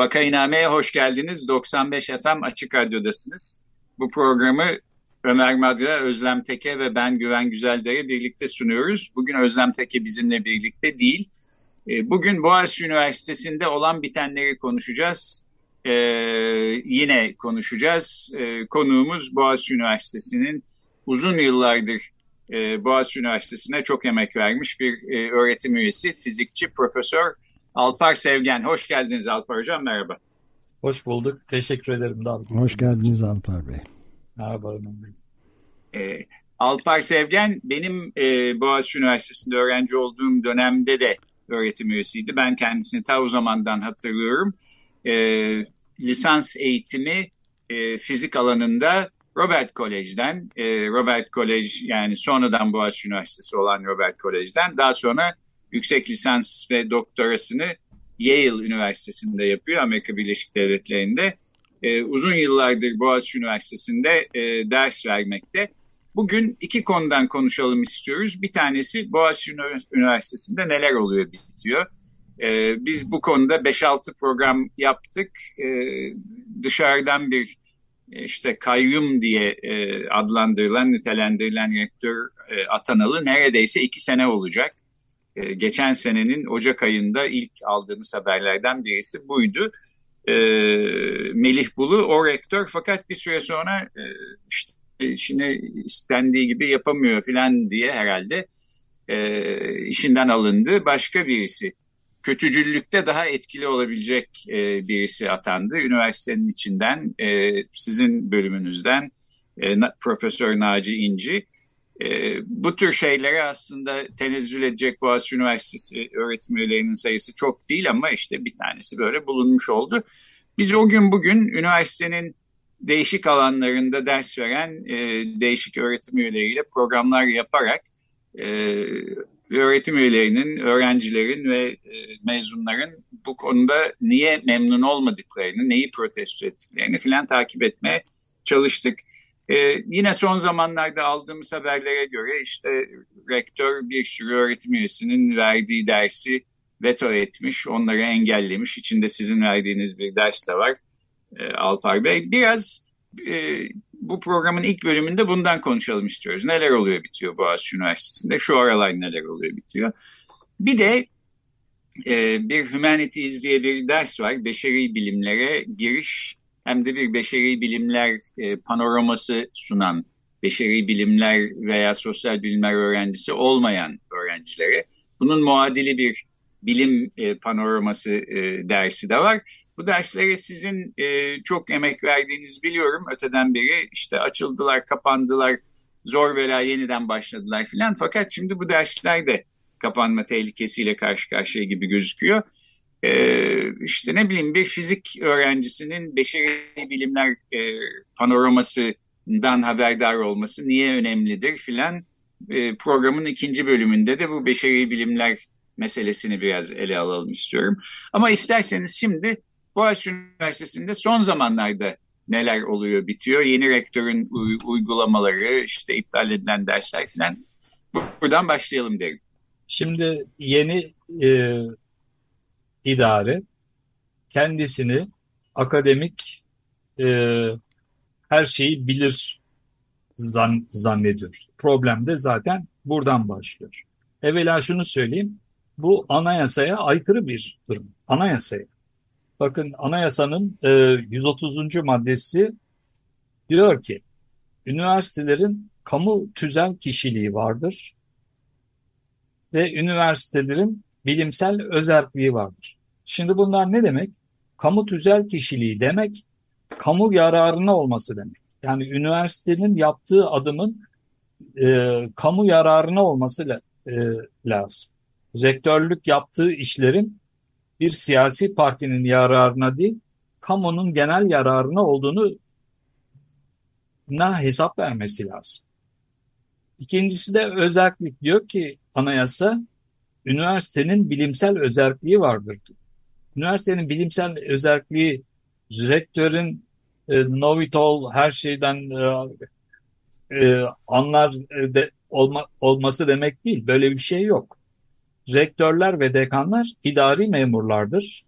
Vakainame'ye hoş geldiniz. 95 FM Açık Radyo'dasınız. Bu programı Ömer Madra, Özlem Teke ve ben Güven Güzeldere birlikte sunuyoruz. Bugün Özlem Teke bizimle birlikte değil. Ee, bugün Boğaziçi Üniversitesi'nde olan bitenleri konuşacağız. Ee, yine konuşacağız. Ee, konuğumuz Boğaziçi Üniversitesi'nin uzun yıllardır e, Boğaziçi Üniversitesi'ne çok emek vermiş bir e, öğretim üyesi, fizikçi, profesör Alpar Sevgen. Hoş geldiniz Alpar Hocam, merhaba. Hoş bulduk, teşekkür ederim. Hoş geldiniz Alpar Bey. Merhaba Ömer Bey. Ee, Alpar Sevgen benim e, Boğaziçi Üniversitesi'nde öğrenci olduğum dönemde de öğretim üyesiydi. Ben kendisini ta o zamandan hatırlıyorum. E, lisans eğitimi e, fizik alanında Robert College'den, e, Robert College yani sonradan Boğaziçi Üniversitesi olan Robert College'den daha sonra yüksek lisans ve doktorasını Yale Üniversitesi'nde yapıyor Amerika Birleşik Devletleri'nde. E, uzun yıllardır Boğaziçi Üniversitesi'nde e, ders vermekte. Bugün iki konudan konuşalım istiyoruz. Bir tanesi Boğaziçi Üniversitesi'nde neler oluyor bitiyor. E, biz bu konuda 5-6 program yaptık. E, dışarıdan bir işte kayyum diye e, adlandırılan, nitelendirilen rektör e, atanalı neredeyse iki sene olacak. E, geçen senenin Ocak ayında ilk aldığımız haberlerden birisi buydu. E, Melih Bulu o rektör fakat bir süre sonra e, işte işini istendiği gibi yapamıyor filan diye herhalde e, işinden alındı. Başka birisi kötücüllükte daha etkili olabilecek e, birisi atandı. Üniversitenin içinden e, sizin bölümünüzden Profesör Naci İnci. E, bu tür şeylere aslında tenezzül edecek Boğaziçi Üniversitesi öğretim üyelerinin sayısı çok değil ama işte bir tanesi böyle bulunmuş oldu. Biz o gün bugün üniversitenin değişik alanlarında ders veren e, değişik öğretim üyeleriyle programlar yaparak e, öğretim üyelerinin, öğrencilerin ve e, mezunların bu konuda niye memnun olmadıklarını, neyi protesto ettiklerini filan takip etmeye çalıştık. Ee, yine son zamanlarda aldığımız haberlere göre işte rektör bir sürü öğretim üyesinin verdiği dersi veto etmiş, onları engellemiş. İçinde sizin verdiğiniz bir ders de var e, Alpar Bey. Biraz e, bu programın ilk bölümünde bundan konuşalım istiyoruz. Neler oluyor bitiyor Boğaziçi Üniversitesi'nde, şu aralar neler oluyor bitiyor. Bir de e, bir Humanities diye bir ders var. Beşeri bilimlere giriş hem de bir beşeri bilimler e, panoraması sunan, beşeri bilimler veya sosyal bilimler öğrencisi olmayan öğrencilere. Bunun muadili bir bilim e, panoraması e, dersi de var. Bu derslere sizin e, çok emek verdiğinizi biliyorum. Öteden beri işte açıldılar, kapandılar, zor bela yeniden başladılar filan. Fakat şimdi bu dersler de kapanma tehlikesiyle karşı karşıya gibi gözüküyor. Ee, işte ne bileyim bir fizik öğrencisinin beşeri bilimler e, panoramasından haberdar olması niye önemlidir filan. E, programın ikinci bölümünde de bu beşeri bilimler meselesini biraz ele alalım istiyorum. Ama isterseniz şimdi Boğaziçi Üniversitesi'nde son zamanlarda neler oluyor bitiyor. Yeni rektörün uygulamaları, işte iptal edilen dersler falan. Buradan başlayalım derim. Şimdi yeni e, idare kendisini akademik e, her şeyi bilir zan, zannediyor. Problem de zaten buradan başlıyor. Evvela şunu söyleyeyim. Bu anayasaya aykırı bir durum. Anayasaya. Bakın anayasanın e, 130. maddesi diyor ki üniversitelerin kamu tüzel kişiliği vardır ve üniversitelerin bilimsel özerkliği vardır. Şimdi bunlar ne demek? Kamu tüzel kişiliği demek, kamu yararına olması demek. Yani üniversitenin yaptığı adımın e, kamu yararına olması e, lazım. Rektörlük yaptığı işlerin bir siyasi partinin yararına değil, kamunun genel yararına olduğunu na hesap vermesi lazım. İkincisi de özellik diyor ki anayasa üniversitenin bilimsel özelliği vardır. Üniversitenin bilimsel özelliği rektörün e, know her şeyden e, e, anlar e, de, olma, olması demek değil. Böyle bir şey yok. Rektörler ve dekanlar idari memurlardır.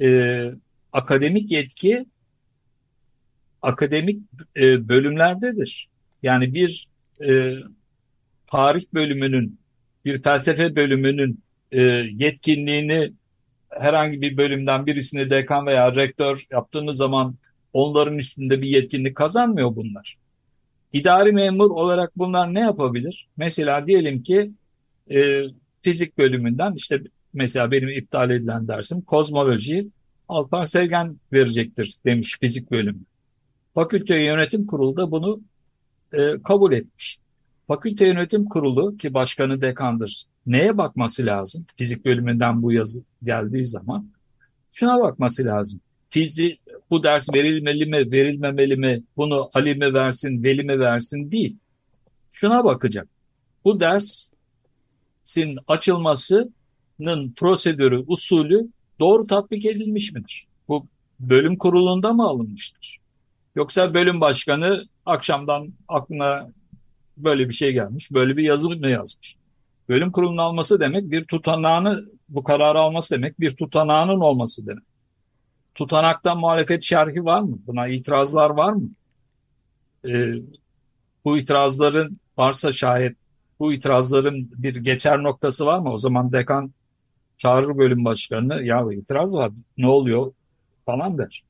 E, akademik yetki akademik e, bölümlerdedir. Yani bir e, tarih bölümünün, bir felsefe bölümünün e, yetkinliğini herhangi bir bölümden birisini dekan veya rektör yaptığınız zaman onların üstünde bir yetkinlik kazanmıyor bunlar. İdari memur olarak bunlar ne yapabilir? Mesela diyelim ki e, fizik bölümünden işte mesela benim iptal edilen dersim kozmoloji Alpar Sevgen verecektir demiş fizik bölümü. Fakülte Yönetim Kurulu da bunu e, kabul etmiş. Fakülte Yönetim Kurulu ki başkanı dekandır. Neye bakması lazım? Fizik bölümünden bu yazı geldiği zaman. Şuna bakması lazım. Fizik bu ders verilmeli mi, verilmemeli mi, bunu Ali mi versin, Veli mi versin değil. Şuna bakacak. Bu dersin açılmasının prosedürü, usulü doğru tatbik edilmiş midir? Bu bölüm kurulunda mı alınmıştır? Yoksa bölüm başkanı akşamdan aklına böyle bir şey gelmiş, böyle bir yazı mı yazmış? Bölüm kurulunun alması demek bir tutanağını, bu kararı alması demek bir tutanağının olması demek. Tutanakta muhalefet şerhi var mı? Buna itirazlar var mı? Ee, bu itirazların varsa şayet bu itirazların bir geçer noktası var mı? O zaman dekan çağırır bölüm başkanını ya itiraz var ne oluyor falan der.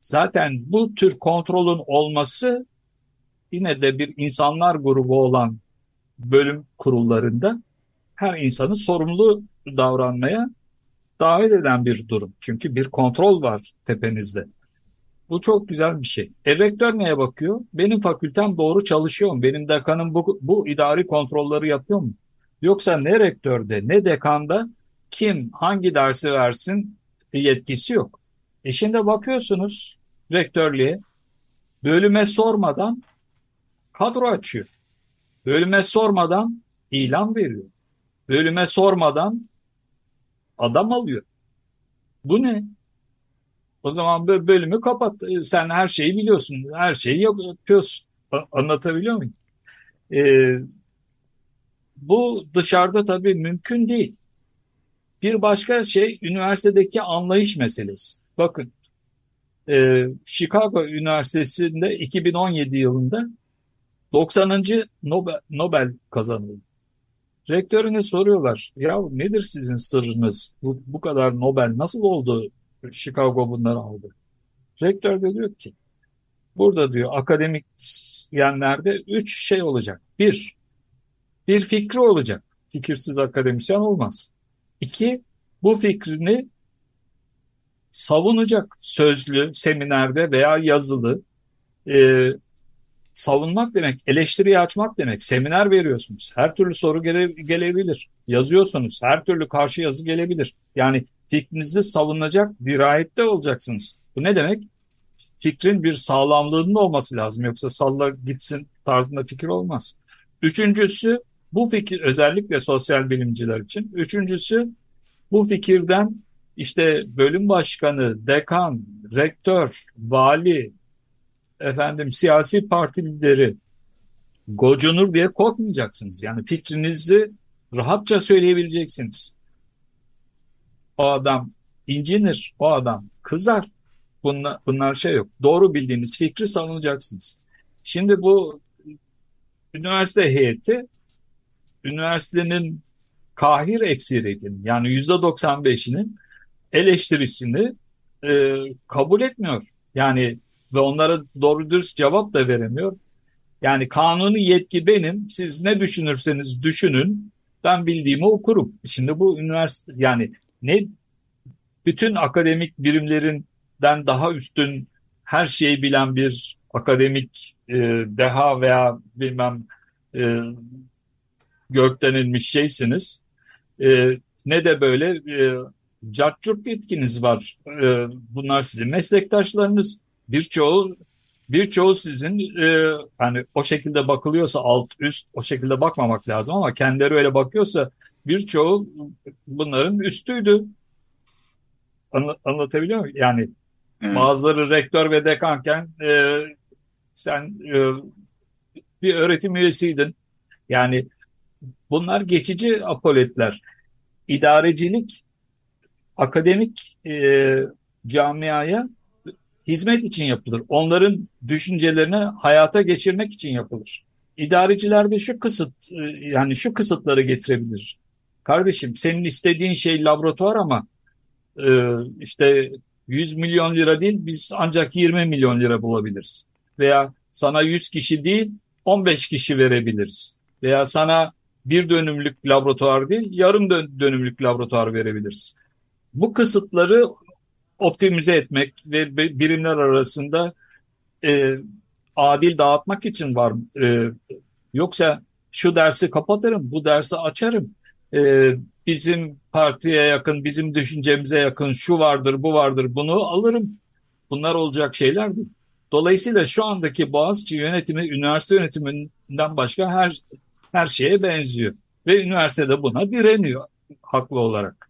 Zaten bu tür kontrolün olması yine de bir insanlar grubu olan bölüm kurullarında her insanı sorumlu davranmaya davet eden bir durum. Çünkü bir kontrol var tepenizde. Bu çok güzel bir şey. E rektör neye bakıyor? Benim fakültem doğru çalışıyor mu? Benim dekanım bu, bu idari kontrolleri yapıyor mu? Yoksa ne rektörde ne dekanda kim hangi dersi versin yetkisi yok. E şimdi bakıyorsunuz rektörlüğe bölüme sormadan kadro açıyor. Bölüme sormadan ilan veriyor. Bölüme sormadan adam alıyor. Bu ne? O zaman bölümü kapat. E, sen her şeyi biliyorsun. Her şeyi yapıyorsun. Anlatabiliyor muyum? Ee, bu dışarıda tabii mümkün değil. Bir başka şey üniversitedeki anlayış meselesi. Bakın e, Chicago Üniversitesi'nde 2017 yılında 90. Nobel, Nobel kazanıldı. Rektörüne soruyorlar. Ya nedir sizin sırrınız? Bu, bu kadar Nobel nasıl oldu? Chicago bunları aldı. Rektör de diyor ki burada diyor akademik yenlerde üç şey olacak. Bir, bir fikri olacak. Fikirsiz akademisyen olmaz. İki, bu fikrini savunacak sözlü, seminerde veya yazılı. E, savunmak demek, eleştiriyi açmak demek. Seminer veriyorsunuz. Her türlü soru gele, gelebilir. Yazıyorsunuz. Her türlü karşı yazı gelebilir. Yani fikrinizi savunacak dirayette olacaksınız. Bu ne demek? Fikrin bir sağlamlığının olması lazım. Yoksa salla gitsin tarzında fikir olmaz. Üçüncüsü bu fikir özellikle sosyal bilimciler için. Üçüncüsü bu fikirden işte bölüm başkanı, dekan, rektör, vali, efendim siyasi parti lideri gocunur diye korkmayacaksınız. Yani fikrinizi rahatça söyleyebileceksiniz. O adam incinir, o adam kızar. Bunlar, bunlar şey yok. Doğru bildiğiniz fikri savunacaksınız. Şimdi bu üniversite heyeti üniversitenin kahir ekseriyetinin yani yüzde 95'inin eleştirisini e, kabul etmiyor. Yani ve onlara doğru dürüst cevap da veremiyor. Yani kanuni yetki benim. Siz ne düşünürseniz düşünün. Ben bildiğimi okurum. Şimdi bu üniversite yani ne bütün akademik birimlerinden daha üstün her şeyi bilen bir akademik e, deha veya bilmem e, gökten şeysiniz. E, ne de böyle e, cartçurt yetkiniz var. E, bunlar sizin meslektaşlarınız. Birçoğu birçoğu sizin e, hani o şekilde bakılıyorsa alt üst o şekilde bakmamak lazım ama kendileri öyle bakıyorsa birçoğu bunların üstüydü. Anla, anlatabiliyor muyum? Yani evet. bazıları rektör ve dekanken e, sen e, bir öğretim üyesiydin. Yani bunlar geçici apoletler. İdarecilik akademik e, camiaya hizmet için yapılır. Onların düşüncelerini hayata geçirmek için yapılır. İdareciler de şu kısıt e, yani şu kısıtları getirebilir. Kardeşim senin istediğin şey laboratuvar ama e, işte 100 milyon lira değil biz ancak 20 milyon lira bulabiliriz. Veya sana 100 kişi değil 15 kişi verebiliriz. Veya sana bir dönümlük laboratuvar değil yarım dönümlük laboratuvar verebiliriz. Bu kısıtları optimize etmek ve birimler arasında e, adil dağıtmak için var. E, yoksa şu dersi kapatırım, bu dersi açarım. E, bizim partiye yakın, bizim düşüncemize yakın şu vardır, bu vardır, bunu alırım. Bunlar olacak şeyler değil. Dolayısıyla şu andaki Boğaziçi yönetimi üniversite yönetiminden başka her her şeye benziyor. Ve üniversitede buna direniyor haklı olarak.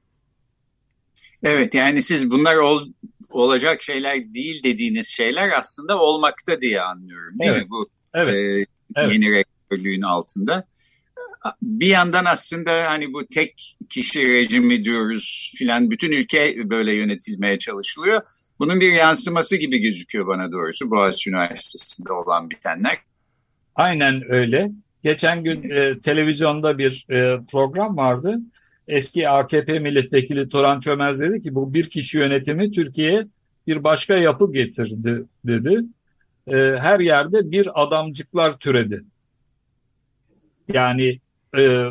Evet yani siz bunlar ol, olacak şeyler değil dediğiniz şeyler aslında olmakta diye anlıyorum değil evet. mi bu evet. E, evet. yeni rektörlüğün altında? Bir yandan aslında hani bu tek kişi rejimi diyoruz filan bütün ülke böyle yönetilmeye çalışılıyor. Bunun bir yansıması gibi gözüküyor bana doğrusu Boğaziçi Üniversitesi'nde olan bitenler. Aynen öyle. Geçen gün e, televizyonda bir e, program vardı eski AKP milletvekili Turan Çömez dedi ki bu bir kişi yönetimi Türkiye'ye bir başka yapı getirdi dedi. E, her yerde bir adamcıklar türedi. Yani e,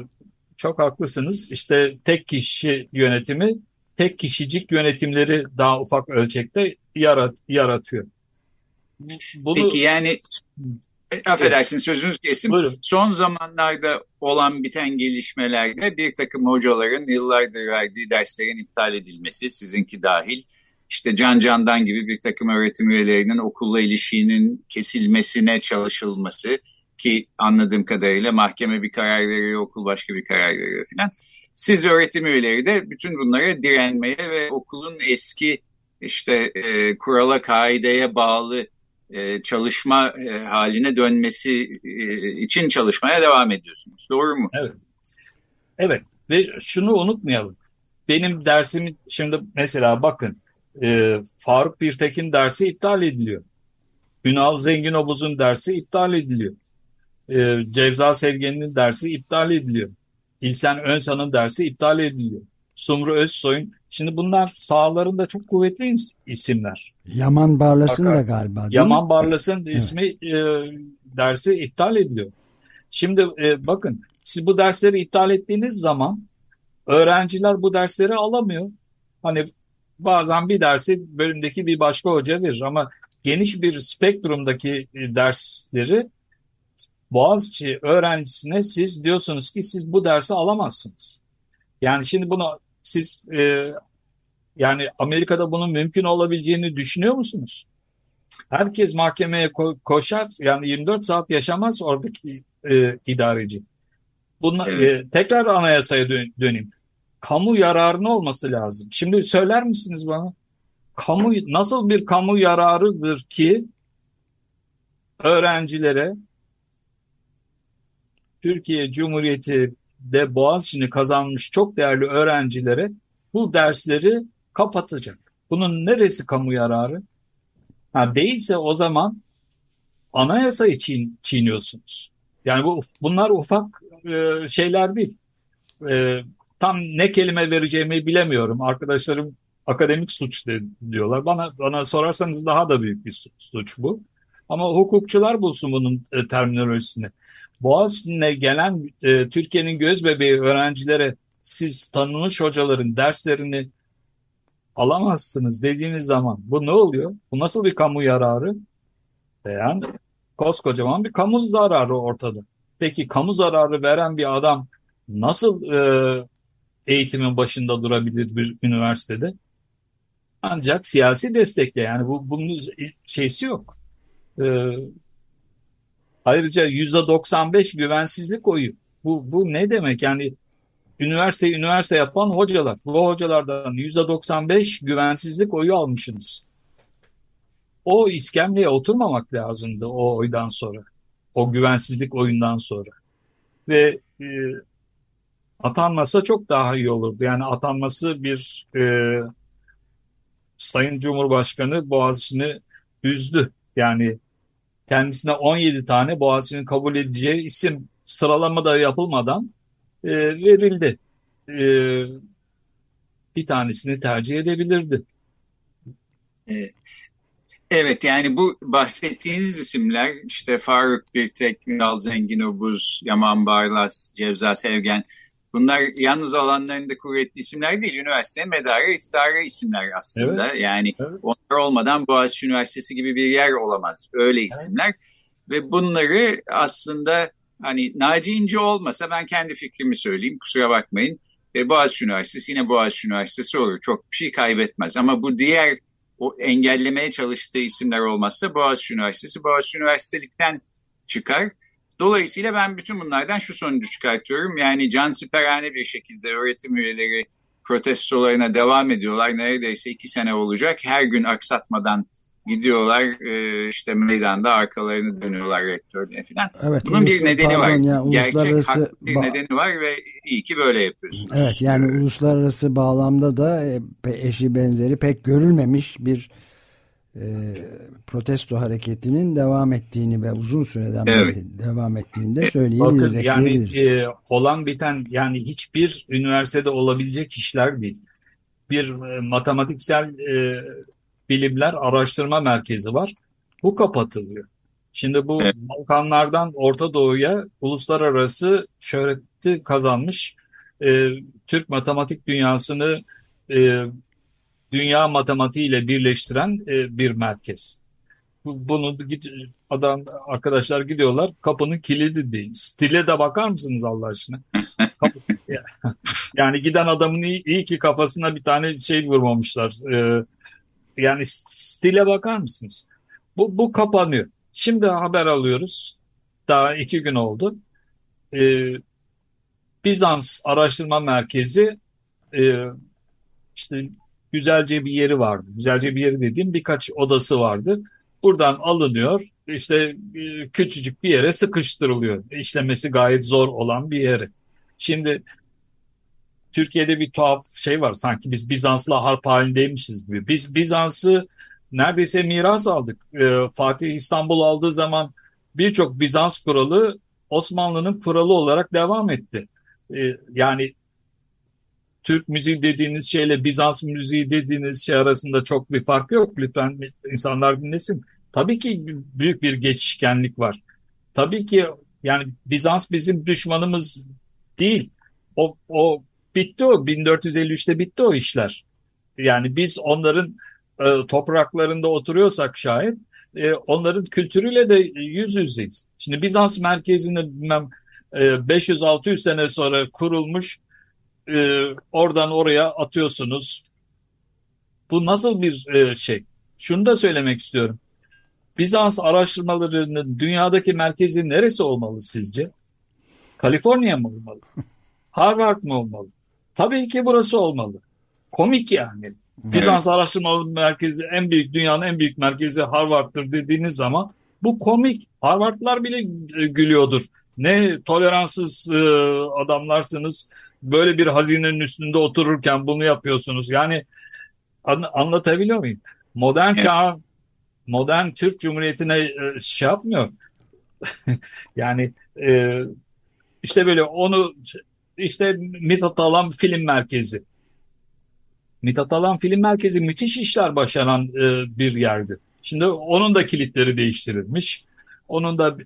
çok haklısınız. İşte tek kişi yönetimi, tek kişicik yönetimleri daha ufak ölçekte yarat, yaratıyor. Bunu, Peki yani Affedersin sözünüz kesim. Buyurun. Son zamanlarda olan biten gelişmelerde bir takım hocaların yıllardır verdiği derslerin iptal edilmesi, sizinki dahil, işte Can Candan gibi bir takım öğretim üyelerinin okulla ilişkinin kesilmesine çalışılması ki anladığım kadarıyla mahkeme bir karar veriyor, okul başka bir karar veriyor filan. Siz öğretim üyeleri de bütün bunlara direnmeye ve okulun eski işte e, kurala, kaideye bağlı e, çalışma e, haline dönmesi e, için çalışmaya devam ediyorsunuz. Doğru mu? Evet. Evet ve şunu unutmayalım. Benim dersim şimdi mesela bakın Faruk Birtekin dersi iptal ediliyor. Ünal Zenginobuz'un dersi iptal ediliyor. Cevza Sevgen'in dersi iptal ediliyor. İlsen Önsan'ın dersi iptal ediliyor. Sumru Özsoy'un Şimdi bunlar sahalarında çok kuvvetli isimler. Yaman Barlas'ın da galiba değil Yaman? Barlas'ın ismi e, dersi iptal ediliyor. Şimdi e, bakın siz bu dersleri iptal ettiğiniz zaman öğrenciler bu dersleri alamıyor. Hani bazen bir dersi bölümdeki bir başka hoca verir ama geniş bir spektrumdaki e, dersleri Boğaziçi öğrencisine siz diyorsunuz ki siz bu dersi alamazsınız. Yani şimdi bunu siz e, yani Amerika'da bunun mümkün olabileceğini düşünüyor musunuz? Herkes mahkemeye ko- koşar yani 24 saat yaşamaz oradaki e, idareci. Bunlar, evet. e, tekrar anayasaya dön- döneyim. Kamu yararını olması lazım. Şimdi söyler misiniz bana? Kamu nasıl bir kamu yararıdır ki öğrencilere Türkiye Cumhuriyeti de Boğaziçi'ni kazanmış çok değerli öğrencilere bu dersleri kapatacak. Bunun neresi kamu yararı? Ha, değilse o zaman anayasayı çiğ, çiğniyorsunuz. Yani bu bunlar ufak e, şeyler değil. E, tam ne kelime vereceğimi bilemiyorum. Arkadaşlarım akademik suç diyorlar. Bana bana sorarsanız daha da büyük bir suç, suç bu. Ama hukukçular bulsun bunun e, terminolojisini. Boğaziçi'ne gelen e, Türkiye'nin göz bebeği öğrencilere siz tanınmış hocaların derslerini alamazsınız dediğiniz zaman bu ne oluyor? Bu nasıl bir kamu yararı? Yani koskocaman bir kamu zararı ortada. Peki kamu zararı veren bir adam nasıl e, eğitimin başında durabilir bir üniversitede? Ancak siyasi destekle yani bu bunun şeysi yok. E, ayrıca yüzde 95 güvensizlik oyu. Bu, bu ne demek? Yani üniversite üniversite yapan hocalar. Bu hocalardan yüzde 95 güvensizlik oyu almışsınız. O iskemleye oturmamak lazımdı o oydan sonra. O güvensizlik oyundan sonra. Ve e, atanmasa çok daha iyi olurdu. Yani atanması bir e, Sayın Cumhurbaşkanı Boğaziçi'ni üzdü. Yani kendisine 17 tane Boğaziçi'nin kabul edeceği isim sıralama da yapılmadan e, verildi. E, bir tanesini tercih edebilirdi. Evet. Evet yani bu bahsettiğiniz isimler işte Faruk Birtek, Ünal Zenginobuz, Yaman Barlas, Cevza Sevgen bunlar yalnız alanlarında kuvvetli isimler değil. Üniversite medarı iftarı isimler aslında. Evet. Yani evet. onlar olmadan Boğaziçi Üniversitesi gibi bir yer olamaz. Öyle isimler. Evet. Ve bunları aslında hani Naci İnce olmasa ben kendi fikrimi söyleyeyim kusura bakmayın. E, Boğaziçi Üniversitesi yine Boğaziçi Üniversitesi olur. Çok bir şey kaybetmez. Ama bu diğer o engellemeye çalıştığı isimler olmazsa Boğaziçi Üniversitesi Boğaziçi Üniversitelikten çıkar. Dolayısıyla ben bütün bunlardan şu sonucu çıkartıyorum. Yani cansiperhane bir şekilde öğretim üyeleri protestolarına devam ediyorlar. Neredeyse iki sene olacak. Her gün aksatmadan gidiyorlar e, işte meydanda arkalarını dönüyorlar rektörüne falan. Evet, Bunun bir nedeni var. Ya, Gerçek haklı bir nedeni var ve iyi ki böyle yapıyorsunuz. Evet yani ee, uluslararası bağlamda da e, eşi benzeri pek görülmemiş bir e, protesto hareketinin devam ettiğini ve uzun süreden evet. beri devam ettiğini de söyleyebiliriz. Bakın, yani e, olan biten yani hiçbir üniversitede olabilecek işler değil. Bir e, matematiksel e, Bilimler Araştırma Merkezi var. Bu kapatılıyor. Şimdi bu evet. Balkanlardan Orta Doğu'ya uluslararası şöhreti kazanmış e, Türk matematik dünyasını e, dünya matematiğiyle birleştiren e, bir merkez. Bunu adam arkadaşlar gidiyorlar kapının kilidi değil. Stile de bakar mısınız Allah aşkına? yani giden adamın iyi, iyi ki kafasına bir tane şey vurmamışlar. E, yani stile bakar mısınız? Bu, bu kapanıyor. Şimdi haber alıyoruz. Daha iki gün oldu. Ee, Bizans Araştırma Merkezi e, işte güzelce bir yeri vardı. Güzelce bir yeri dediğim birkaç odası vardı. Buradan alınıyor. İşte e, küçücük bir yere sıkıştırılıyor. İşlemesi gayet zor olan bir yere. Şimdi Türkiye'de bir tuhaf şey var. Sanki biz Bizans'la harp halindeymişiz gibi. Biz Bizans'ı neredeyse miras aldık. Ee, Fatih İstanbul aldığı zaman birçok Bizans kuralı Osmanlı'nın kuralı olarak devam etti. Ee, yani Türk müziği dediğiniz şeyle Bizans müziği dediğiniz şey arasında çok bir fark yok. Lütfen insanlar dinlesin. Tabii ki büyük bir geçişkenlik var. Tabii ki yani Bizans bizim düşmanımız değil. O, o bitti o 1453'te bitti o işler. Yani biz onların e, topraklarında oturuyorsak şayet e, onların kültürüyle de yüz yüzeyiz. Şimdi Bizans merkezinde bilmem e, 500-600 sene sonra kurulmuş e, oradan oraya atıyorsunuz. Bu nasıl bir e, şey? Şunu da söylemek istiyorum. Bizans araştırmalarının dünyadaki merkezi neresi olmalı sizce? Kaliforniya mı olmalı? Harvard mı olmalı? Tabii ki burası olmalı. Komik yani. Bizans Araştırma Merkezi en büyük dünyanın en büyük merkezi Harvard'dır dediğiniz zaman bu komik. Harvardlar bile e, gülüyordur. Ne toleranssız e, adamlarsınız. Böyle bir hazinenin üstünde otururken bunu yapıyorsunuz. Yani an, anlatabiliyor muyum? Modern evet. çağ modern Türk Cumhuriyeti'ne e, şey yapmıyor. yani işte böyle onu işte Mithat Alan Film Merkezi. Mithat Alan Film Merkezi müthiş işler başaran e, bir yerdi. Şimdi onun da kilitleri değiştirilmiş. Onun da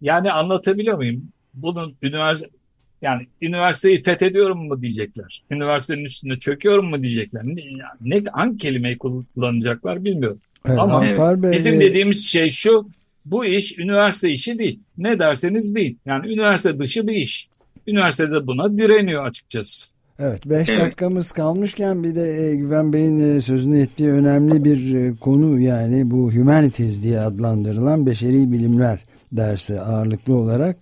yani anlatabiliyor muyum? Bunun üniversite yani üniversiteyi fethediyorum mu diyecekler. Üniversitenin üstünde çöküyorum mu diyecekler. Ne, ne hangi kelimeyi kullanacaklar bilmiyorum. Evet, Ama Bey, bizim dediğimiz şey şu bu iş üniversite işi değil. Ne derseniz değil. Yani üniversite dışı bir iş. Üniversitede buna direniyor açıkçası. Evet 5 evet. dakikamız kalmışken bir de e, Güven Bey'in e, sözünü ettiği önemli bir e, konu yani bu humanities diye adlandırılan beşeri bilimler dersi ağırlıklı olarak.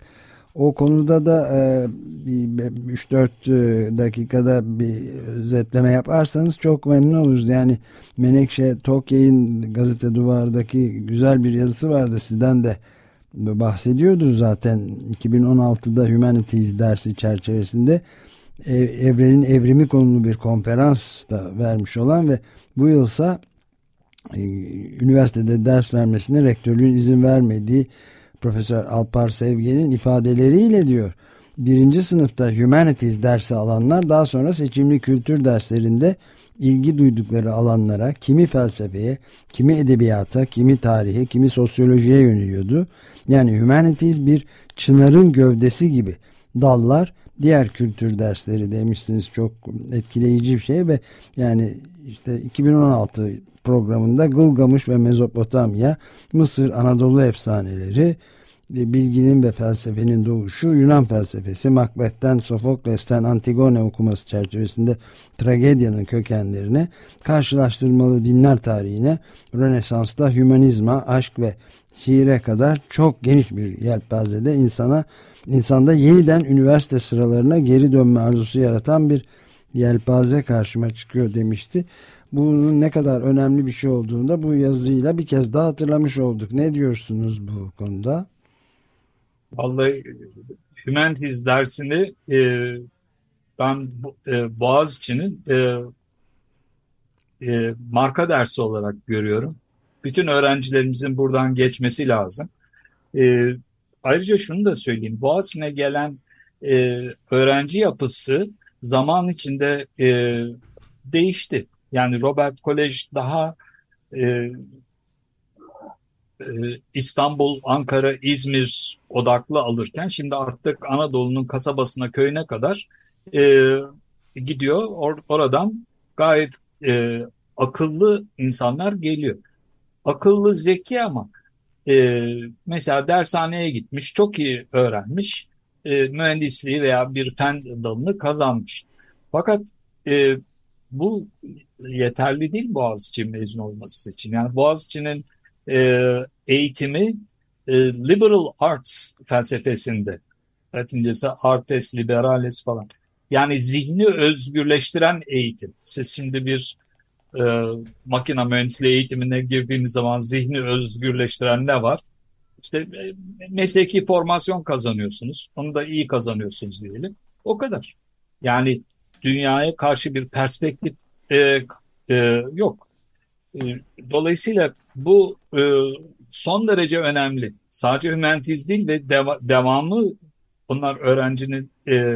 O konuda da e, 3-4 e, dakikada bir özetleme yaparsanız çok memnun oluruz. Yani Menekşe Tokya'nın gazete duvardaki güzel bir yazısı vardı sizden de bahsediyordu zaten 2016'da Humanities dersi çerçevesinde evrenin evrimi konulu bir konferans da vermiş olan ve bu yılsa e, üniversitede ders vermesine rektörlüğün izin vermediği Profesör Alpar Sevgen'in ifadeleriyle diyor. Birinci sınıfta Humanities dersi alanlar daha sonra seçimli kültür derslerinde ilgi duydukları alanlara kimi felsefeye, kimi edebiyata, kimi tarihe, kimi sosyolojiye yöneliyordu. Yani Humanities bir çınarın gövdesi gibi dallar diğer kültür dersleri demiştiniz çok etkileyici bir şey ve yani işte 2016 programında Gılgamış ve Mezopotamya, Mısır, Anadolu efsaneleri, bilginin ve felsefenin doğuşu, Yunan felsefesi, Macbeth'ten, Sofokles'ten Antigone okuması çerçevesinde tragedyanın kökenlerine, karşılaştırmalı dinler tarihine, Rönesans'ta hümanizma, aşk ve şiire kadar çok geniş bir yelpazede insana insanda yeniden üniversite sıralarına geri dönme arzusu yaratan bir yelpaze karşıma çıkıyor demişti. Bunun ne kadar önemli bir şey olduğunu da bu yazıyla bir kez daha hatırlamış olduk. Ne diyorsunuz bu konuda? Vallahi Humanities dersini e, ben e, Boğaziçi'nin e, e, marka dersi olarak görüyorum. Bütün öğrencilerimizin buradan geçmesi lazım. E, ayrıca şunu da söyleyeyim. Boğaziçi'ne gelen e, öğrenci yapısı zaman içinde e, değişti. Yani Robert College daha e, e, İstanbul, Ankara, İzmir odaklı alırken şimdi artık Anadolu'nun kasabasına, köyüne kadar e, gidiyor. Or oradan gayet e, akıllı insanlar geliyor. Akıllı, zeki ama e, mesela dershaneye gitmiş, çok iyi öğrenmiş, e, mühendisliği veya bir fen dalını kazanmış. Fakat e, bu yeterli değil Boğaziçi mezun olması için. Yani Boğaziçi'nin e, eğitimi e, liberal arts felsefesinde. Latincesi artes liberales falan. Yani zihni özgürleştiren eğitim. Siz şimdi bir e, makine mühendisliği eğitimine girdiğiniz zaman zihni özgürleştiren ne var? İşte e, mesleki formasyon kazanıyorsunuz. Onu da iyi kazanıyorsunuz diyelim. O kadar. Yani dünyaya karşı bir perspektif e, e, yok. E, dolayısıyla bu e, son derece önemli. Sadece humanities değil ve deva, devamı bunlar öğrencinin e,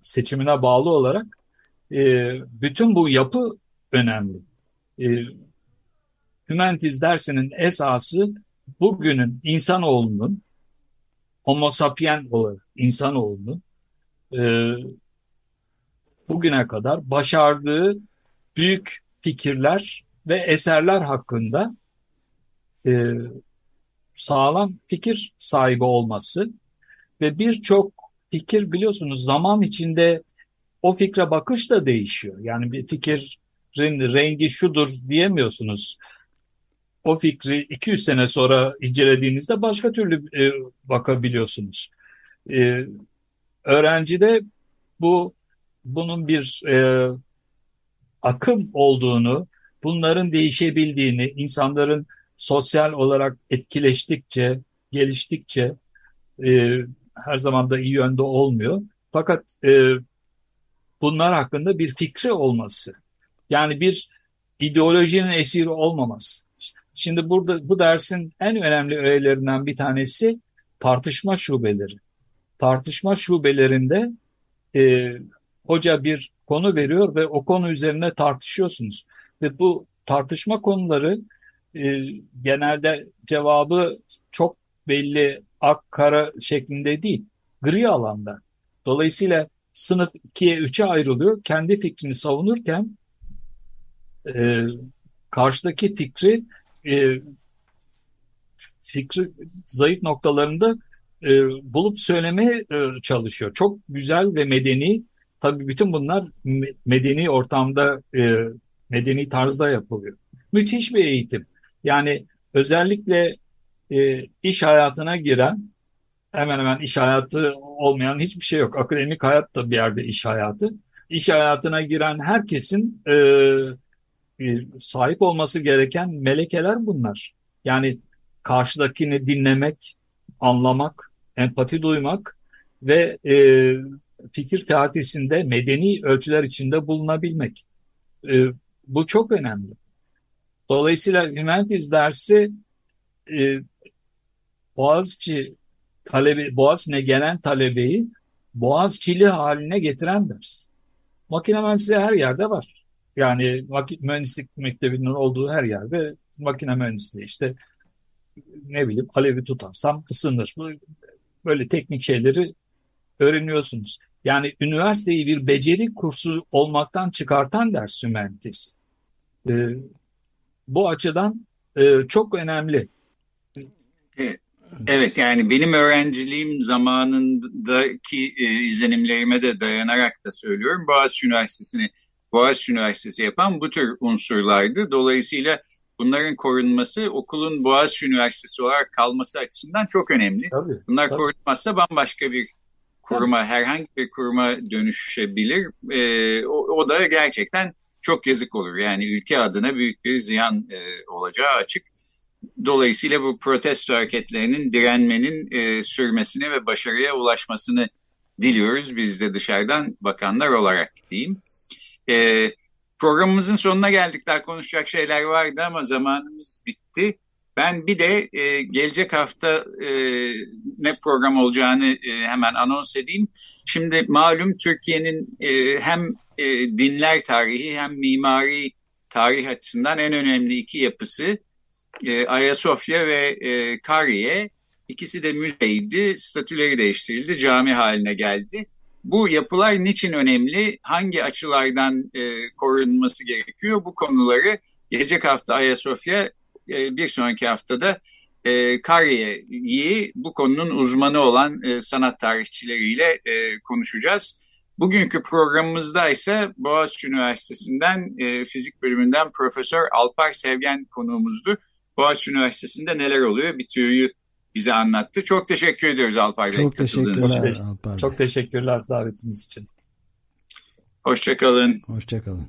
seçimine bağlı olarak e, bütün bu yapı önemli. E, dersinin esası bugünün insanoğlunun homo sapien olarak insanoğlunun e, bugüne kadar başardığı büyük fikirler ve eserler hakkında e, sağlam fikir sahibi olması ve birçok fikir biliyorsunuz zaman içinde o fikre bakış da değişiyor. Yani bir fikrin rengi şudur diyemiyorsunuz. O fikri 200 sene sonra incelediğinizde başka türlü e, bakabiliyorsunuz. E, öğrencide bu bunun bir e, akım olduğunu, bunların değişebildiğini, insanların sosyal olarak etkileştikçe, geliştikçe e, her zaman da iyi yönde olmuyor. Fakat e, bunlar hakkında bir fikri olması, yani bir ideolojinin esiri olmaması. Şimdi burada bu dersin en önemli öğelerinden bir tanesi tartışma şubeleri. Tartışma şubelerinde e, hoca bir konu veriyor ve o konu üzerine tartışıyorsunuz. Ve bu tartışma konuları e, genelde cevabı çok belli ak kara şeklinde değil, gri alanda. Dolayısıyla sınıf ikiye üçe ayrılıyor. Kendi fikrini savunurken e, karşıdaki fikri e, fikri zayıf noktalarında e, bulup söylemeye e, çalışıyor. Çok güzel ve medeni. Tabii bütün bunlar medeni ortamda, e, medeni tarzda yapılıyor. Müthiş bir eğitim. Yani özellikle e, iş hayatına giren, hemen hemen iş hayatı olmayan hiçbir şey yok. Akademik hayat da bir yerde iş hayatı. İş hayatına giren herkesin e, sahip olması gereken melekeler bunlar. Yani karşıdakini dinlemek, anlamak, empati duymak ve e, fikir teatisinde medeni ölçüler içinde bulunabilmek. E, bu çok önemli. Dolayısıyla Humanities dersi e, Boğaziçi talebe, Boğaziçi'ne gelen talebeyi Boğaziçi'li haline getiren ders. Makine mühendisliği her yerde var. Yani mühendislik mektebinin olduğu her yerde makine mühendisliği işte ne bileyim alevi tutarsam ısınır. Böyle teknik şeyleri öğreniyorsunuz. Yani üniversiteyi bir beceri kursu olmaktan çıkartan ders Humanities. Ee, bu açıdan e, çok önemli. Evet yani benim öğrenciliğim zamanındaki e, izlenimlerime de dayanarak da söylüyorum. Boğaziçi Üniversitesi'ni Boğaziçi Üniversitesi yapan bu tür unsurlardı. Dolayısıyla bunların korunması okulun Boğaziçi Üniversitesi olarak kalması açısından çok önemli. Tabii, Bunlar tabii. korunmazsa bambaşka bir kuruma, tabii. herhangi bir kuruma dönüşebilir. Ee, o, o da gerçekten çok yazık olur. Yani ülke adına büyük bir ziyan e, olacağı açık. Dolayısıyla bu protesto hareketlerinin direnmenin e, sürmesini ve başarıya ulaşmasını diliyoruz biz de dışarıdan bakanlar olarak diyeyim. E, programımızın sonuna geldik. Daha konuşacak şeyler vardı ama zamanımız bitti. Ben bir de e, gelecek hafta e, ne program olacağını e, hemen anons edeyim. Şimdi malum Türkiye'nin e, hem e, dinler tarihi hem mimari tarih açısından en önemli iki yapısı e, Ayasofya ve e, Kariye. İkisi de müzeydi, statüleri değiştirildi, cami haline geldi. Bu yapılar niçin önemli, hangi açılardan e, korunması gerekiyor bu konuları gelecek hafta Ayasofya, e, bir sonraki haftada e, Kariye'yi bu konunun uzmanı olan e, sanat tarihçileriyle e, konuşacağız. Bugünkü programımızda ise Boğaziçi Üniversitesi'nden e, fizik bölümünden Profesör Alpar Sevgen konuğumuzdu. Boğaziçi Üniversitesi'nde neler oluyor bitiyoryu bize anlattı. Çok teşekkür ediyoruz Alpay Bey. Çok teşekkürler Alpay Bey. Çok teşekkürler davetiniz için. Hoşçakalın. Hoşçakalın.